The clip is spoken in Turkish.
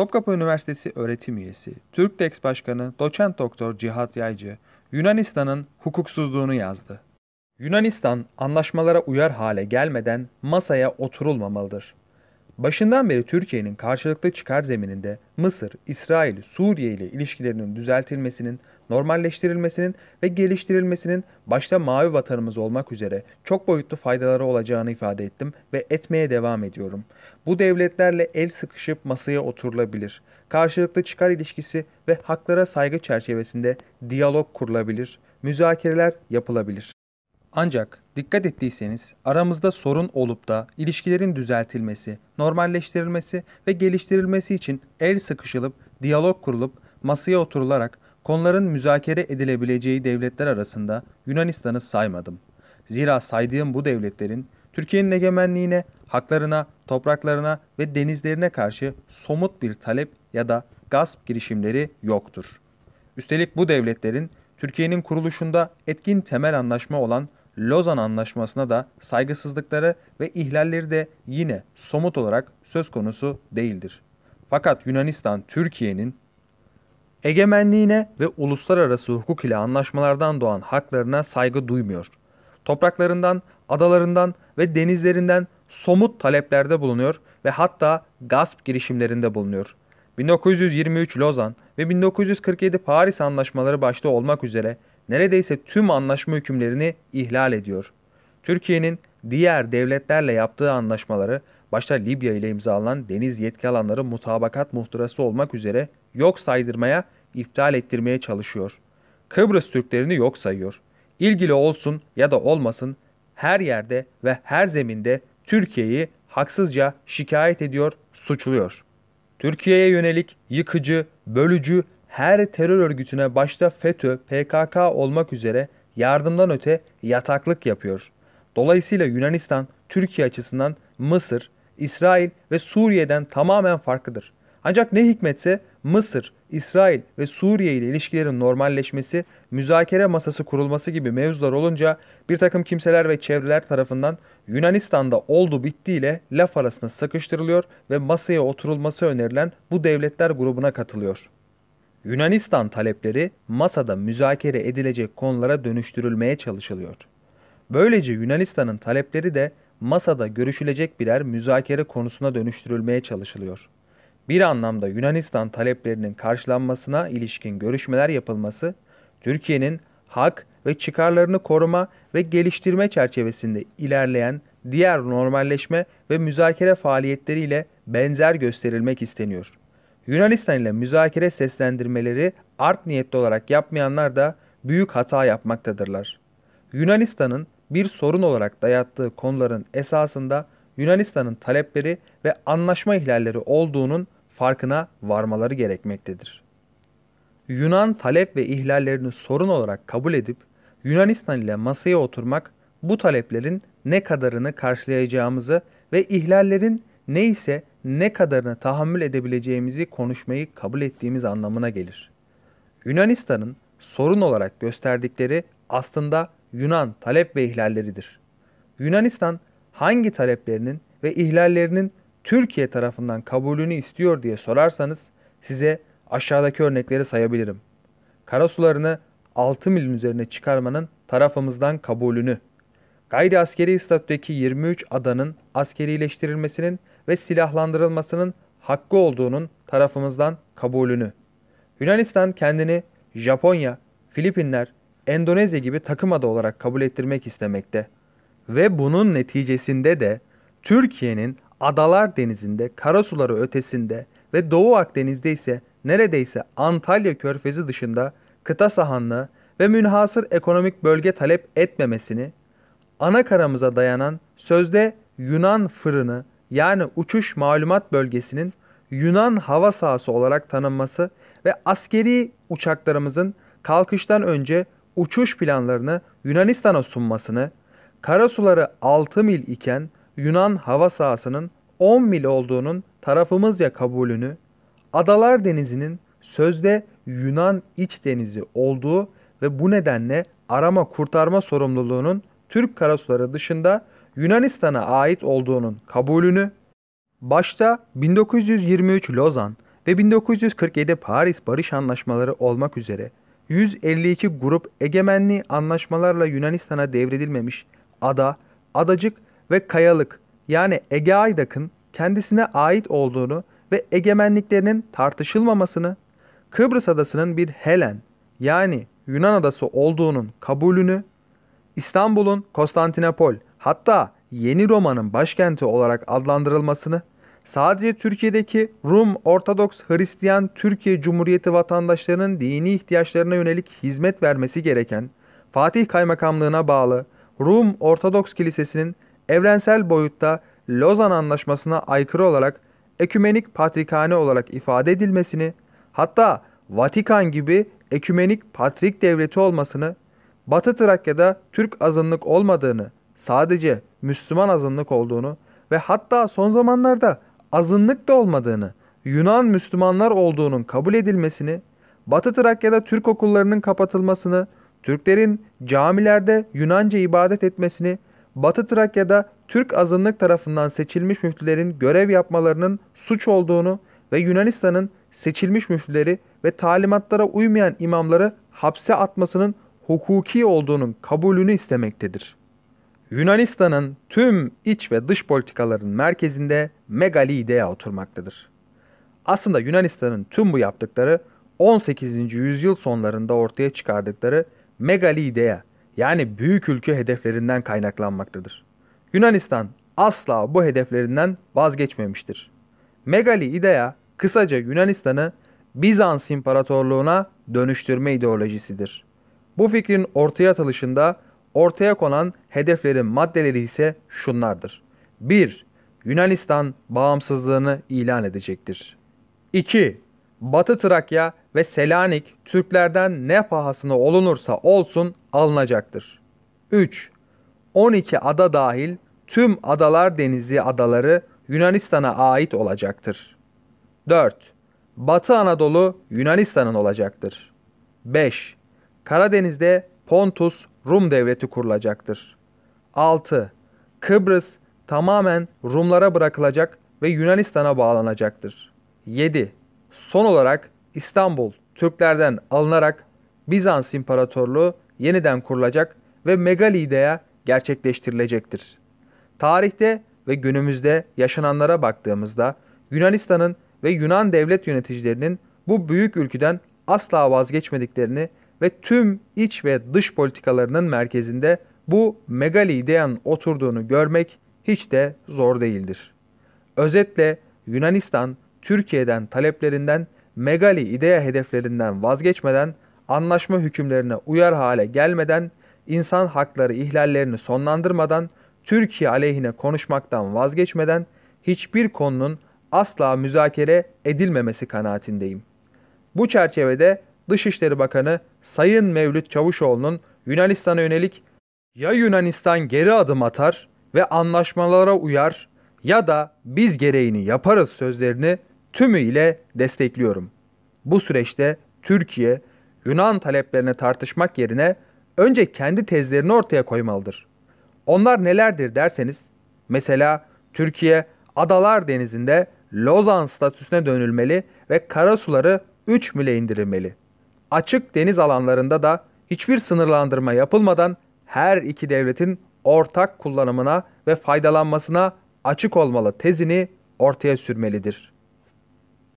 Topkapı Üniversitesi öğretim üyesi, Türkdex Başkanı Doçent Doktor Cihat Yaycı, Yunanistan'ın hukuksuzluğunu yazdı. Yunanistan anlaşmalara uyar hale gelmeden masaya oturulmamalıdır. Başından beri Türkiye'nin karşılıklı çıkar zemininde Mısır, İsrail, Suriye ile ilişkilerinin düzeltilmesinin, normalleştirilmesinin ve geliştirilmesinin başta mavi vatanımız olmak üzere çok boyutlu faydaları olacağını ifade ettim ve etmeye devam ediyorum. Bu devletlerle el sıkışıp masaya oturulabilir. Karşılıklı çıkar ilişkisi ve haklara saygı çerçevesinde diyalog kurulabilir, müzakereler yapılabilir. Ancak dikkat ettiyseniz aramızda sorun olup da ilişkilerin düzeltilmesi, normalleştirilmesi ve geliştirilmesi için el sıkışılıp, diyalog kurulup, masaya oturularak konuların müzakere edilebileceği devletler arasında Yunanistan'ı saymadım. Zira saydığım bu devletlerin Türkiye'nin egemenliğine, haklarına, topraklarına ve denizlerine karşı somut bir talep ya da gasp girişimleri yoktur. Üstelik bu devletlerin Türkiye'nin kuruluşunda etkin temel anlaşma olan Lozan Anlaşması'na da saygısızlıkları ve ihlalleri de yine somut olarak söz konusu değildir. Fakat Yunanistan Türkiye'nin egemenliğine ve uluslararası hukuk ile anlaşmalardan doğan haklarına saygı duymuyor. Topraklarından, adalarından ve denizlerinden somut taleplerde bulunuyor ve hatta gasp girişimlerinde bulunuyor. 1923 Lozan ve 1947 Paris anlaşmaları başta olmak üzere neredeyse tüm anlaşma hükümlerini ihlal ediyor. Türkiye'nin diğer devletlerle yaptığı anlaşmaları başta Libya ile imzalanan deniz yetki alanları mutabakat muhtırası olmak üzere yok saydırmaya, iptal ettirmeye çalışıyor. Kıbrıs Türklerini yok sayıyor. İlgili olsun ya da olmasın her yerde ve her zeminde Türkiye'yi haksızca şikayet ediyor, suçluyor. Türkiye'ye yönelik yıkıcı, bölücü her terör örgütüne başta FETÖ, PKK olmak üzere yardımdan öte yataklık yapıyor. Dolayısıyla Yunanistan Türkiye açısından Mısır, İsrail ve Suriye'den tamamen farklıdır. Ancak ne hikmetse Mısır, İsrail ve Suriye ile ilişkilerin normalleşmesi, müzakere masası kurulması gibi mevzular olunca bir takım kimseler ve çevreler tarafından Yunanistan'da oldu bittiyle laf arasında sıkıştırılıyor ve masaya oturulması önerilen bu devletler grubuna katılıyor. Yunanistan talepleri masada müzakere edilecek konulara dönüştürülmeye çalışılıyor. Böylece Yunanistan'ın talepleri de masada görüşülecek birer müzakere konusuna dönüştürülmeye çalışılıyor. Bir anlamda Yunanistan taleplerinin karşılanmasına ilişkin görüşmeler yapılması, Türkiye'nin hak ve çıkarlarını koruma ve geliştirme çerçevesinde ilerleyen diğer normalleşme ve müzakere faaliyetleriyle benzer gösterilmek isteniyor. Yunanistan ile müzakere seslendirmeleri art niyetli olarak yapmayanlar da büyük hata yapmaktadırlar. Yunanistan'ın bir sorun olarak dayattığı konuların esasında Yunanistan'ın talepleri ve anlaşma ihlalleri olduğunun farkına varmaları gerekmektedir. Yunan talep ve ihlallerini sorun olarak kabul edip Yunanistan ile masaya oturmak bu taleplerin ne kadarını karşılayacağımızı ve ihlallerin neyse ne kadarını tahammül edebileceğimizi konuşmayı kabul ettiğimiz anlamına gelir. Yunanistan'ın sorun olarak gösterdikleri aslında Yunan talep ve ihlalleridir. Yunanistan hangi taleplerinin ve ihlallerinin Türkiye tarafından kabulünü istiyor diye sorarsanız size aşağıdaki örnekleri sayabilirim. Karasularını 6 milin üzerine çıkarmanın tarafımızdan kabulünü, gayri askeri statüdeki 23 adanın askerileştirilmesinin ve silahlandırılmasının hakkı olduğunun tarafımızdan kabulünü. Yunanistan kendini Japonya, Filipinler, Endonezya gibi takım adı olarak kabul ettirmek istemekte. Ve bunun neticesinde de Türkiye'nin Adalar Denizi'nde, karasuları ötesinde ve Doğu Akdeniz'de ise neredeyse Antalya Körfezi dışında kıta sahanlığı ve münhasır ekonomik bölge talep etmemesini, ana karamıza dayanan sözde Yunan fırını yani uçuş malumat bölgesinin Yunan hava sahası olarak tanınması ve askeri uçaklarımızın kalkıştan önce uçuş planlarını Yunanistan'a sunmasını, karasuları 6 mil iken Yunan hava sahasının 10 mil olduğunun tarafımızca kabulünü, Adalar Denizi'nin sözde Yunan iç denizi olduğu ve bu nedenle arama kurtarma sorumluluğunun Türk karasuları dışında Yunanistan'a ait olduğunun kabulünü, başta 1923 Lozan ve 1947 Paris Barış Anlaşmaları olmak üzere 152 grup egemenliği anlaşmalarla Yunanistan'a devredilmemiş ada, adacık ve kayalık yani Ege Aydak'ın kendisine ait olduğunu ve egemenliklerinin tartışılmamasını, Kıbrıs adasının bir Helen yani Yunan adası olduğunun kabulünü, İstanbul'un Konstantinopol hatta Yeni Roma'nın başkenti olarak adlandırılmasını, sadece Türkiye'deki Rum Ortodoks Hristiyan Türkiye Cumhuriyeti vatandaşlarının dini ihtiyaçlarına yönelik hizmet vermesi gereken Fatih Kaymakamlığına bağlı Rum Ortodoks Kilisesi'nin evrensel boyutta Lozan Anlaşması'na aykırı olarak ekümenik patrikhane olarak ifade edilmesini, hatta Vatikan gibi ekümenik patrik devleti olmasını, Batı Trakya'da Türk azınlık olmadığını, sadece Müslüman azınlık olduğunu ve hatta son zamanlarda azınlık da olmadığını, Yunan Müslümanlar olduğunun kabul edilmesini, Batı Trakya'da Türk okullarının kapatılmasını, Türklerin camilerde Yunanca ibadet etmesini, Batı Trakya'da Türk azınlık tarafından seçilmiş müftülerin görev yapmalarının suç olduğunu ve Yunanistan'ın seçilmiş müftüleri ve talimatlara uymayan imamları hapse atmasının hukuki olduğunun kabulünü istemektedir. Yunanistan'ın tüm iç ve dış politikaların merkezinde Megali idea oturmaktadır. Aslında Yunanistan'ın tüm bu yaptıkları 18. yüzyıl sonlarında ortaya çıkardıkları Megali idea yani büyük ülke hedeflerinden kaynaklanmaktadır. Yunanistan asla bu hedeflerinden vazgeçmemiştir. Megali idea kısaca Yunanistan'ı Bizans İmparatorluğu'na dönüştürme ideolojisidir. Bu fikrin ortaya atılışında ortaya konan hedeflerin maddeleri ise şunlardır. 1. Yunanistan bağımsızlığını ilan edecektir. 2. Batı Trakya ve Selanik Türklerden ne pahasına olunursa olsun alınacaktır. 3. 12 ada dahil tüm adalar denizi adaları Yunanistan'a ait olacaktır. 4. Batı Anadolu Yunanistan'ın olacaktır. 5. Karadeniz'de Pontus Rum devleti kurulacaktır. 6. Kıbrıs tamamen Rumlara bırakılacak ve Yunanistan'a bağlanacaktır. 7. Son olarak İstanbul Türklerden alınarak Bizans İmparatorluğu yeniden kurulacak ve Megalide'ye gerçekleştirilecektir. Tarihte ve günümüzde yaşananlara baktığımızda Yunanistan'ın ve Yunan devlet yöneticilerinin bu büyük ülkeden asla vazgeçmediklerini ve tüm iç ve dış politikalarının merkezinde bu megali idean oturduğunu görmek hiç de zor değildir. Özetle Yunanistan Türkiye'den taleplerinden megali idea hedeflerinden vazgeçmeden, anlaşma hükümlerine uyar hale gelmeden, insan hakları ihlallerini sonlandırmadan, Türkiye aleyhine konuşmaktan vazgeçmeden hiçbir konunun asla müzakere edilmemesi kanaatindeyim. Bu çerçevede Dışişleri Bakanı Sayın Mevlüt Çavuşoğlu'nun Yunanistan'a yönelik ya Yunanistan geri adım atar ve anlaşmalara uyar ya da biz gereğini yaparız sözlerini tümüyle destekliyorum. Bu süreçte Türkiye Yunan taleplerini tartışmak yerine önce kendi tezlerini ortaya koymalıdır. Onlar nelerdir derseniz mesela Türkiye Adalar Denizi'nde Lozan statüsüne dönülmeli ve karasuları 3 mile indirilmeli. Açık deniz alanlarında da hiçbir sınırlandırma yapılmadan her iki devletin ortak kullanımına ve faydalanmasına açık olmalı tezini ortaya sürmelidir.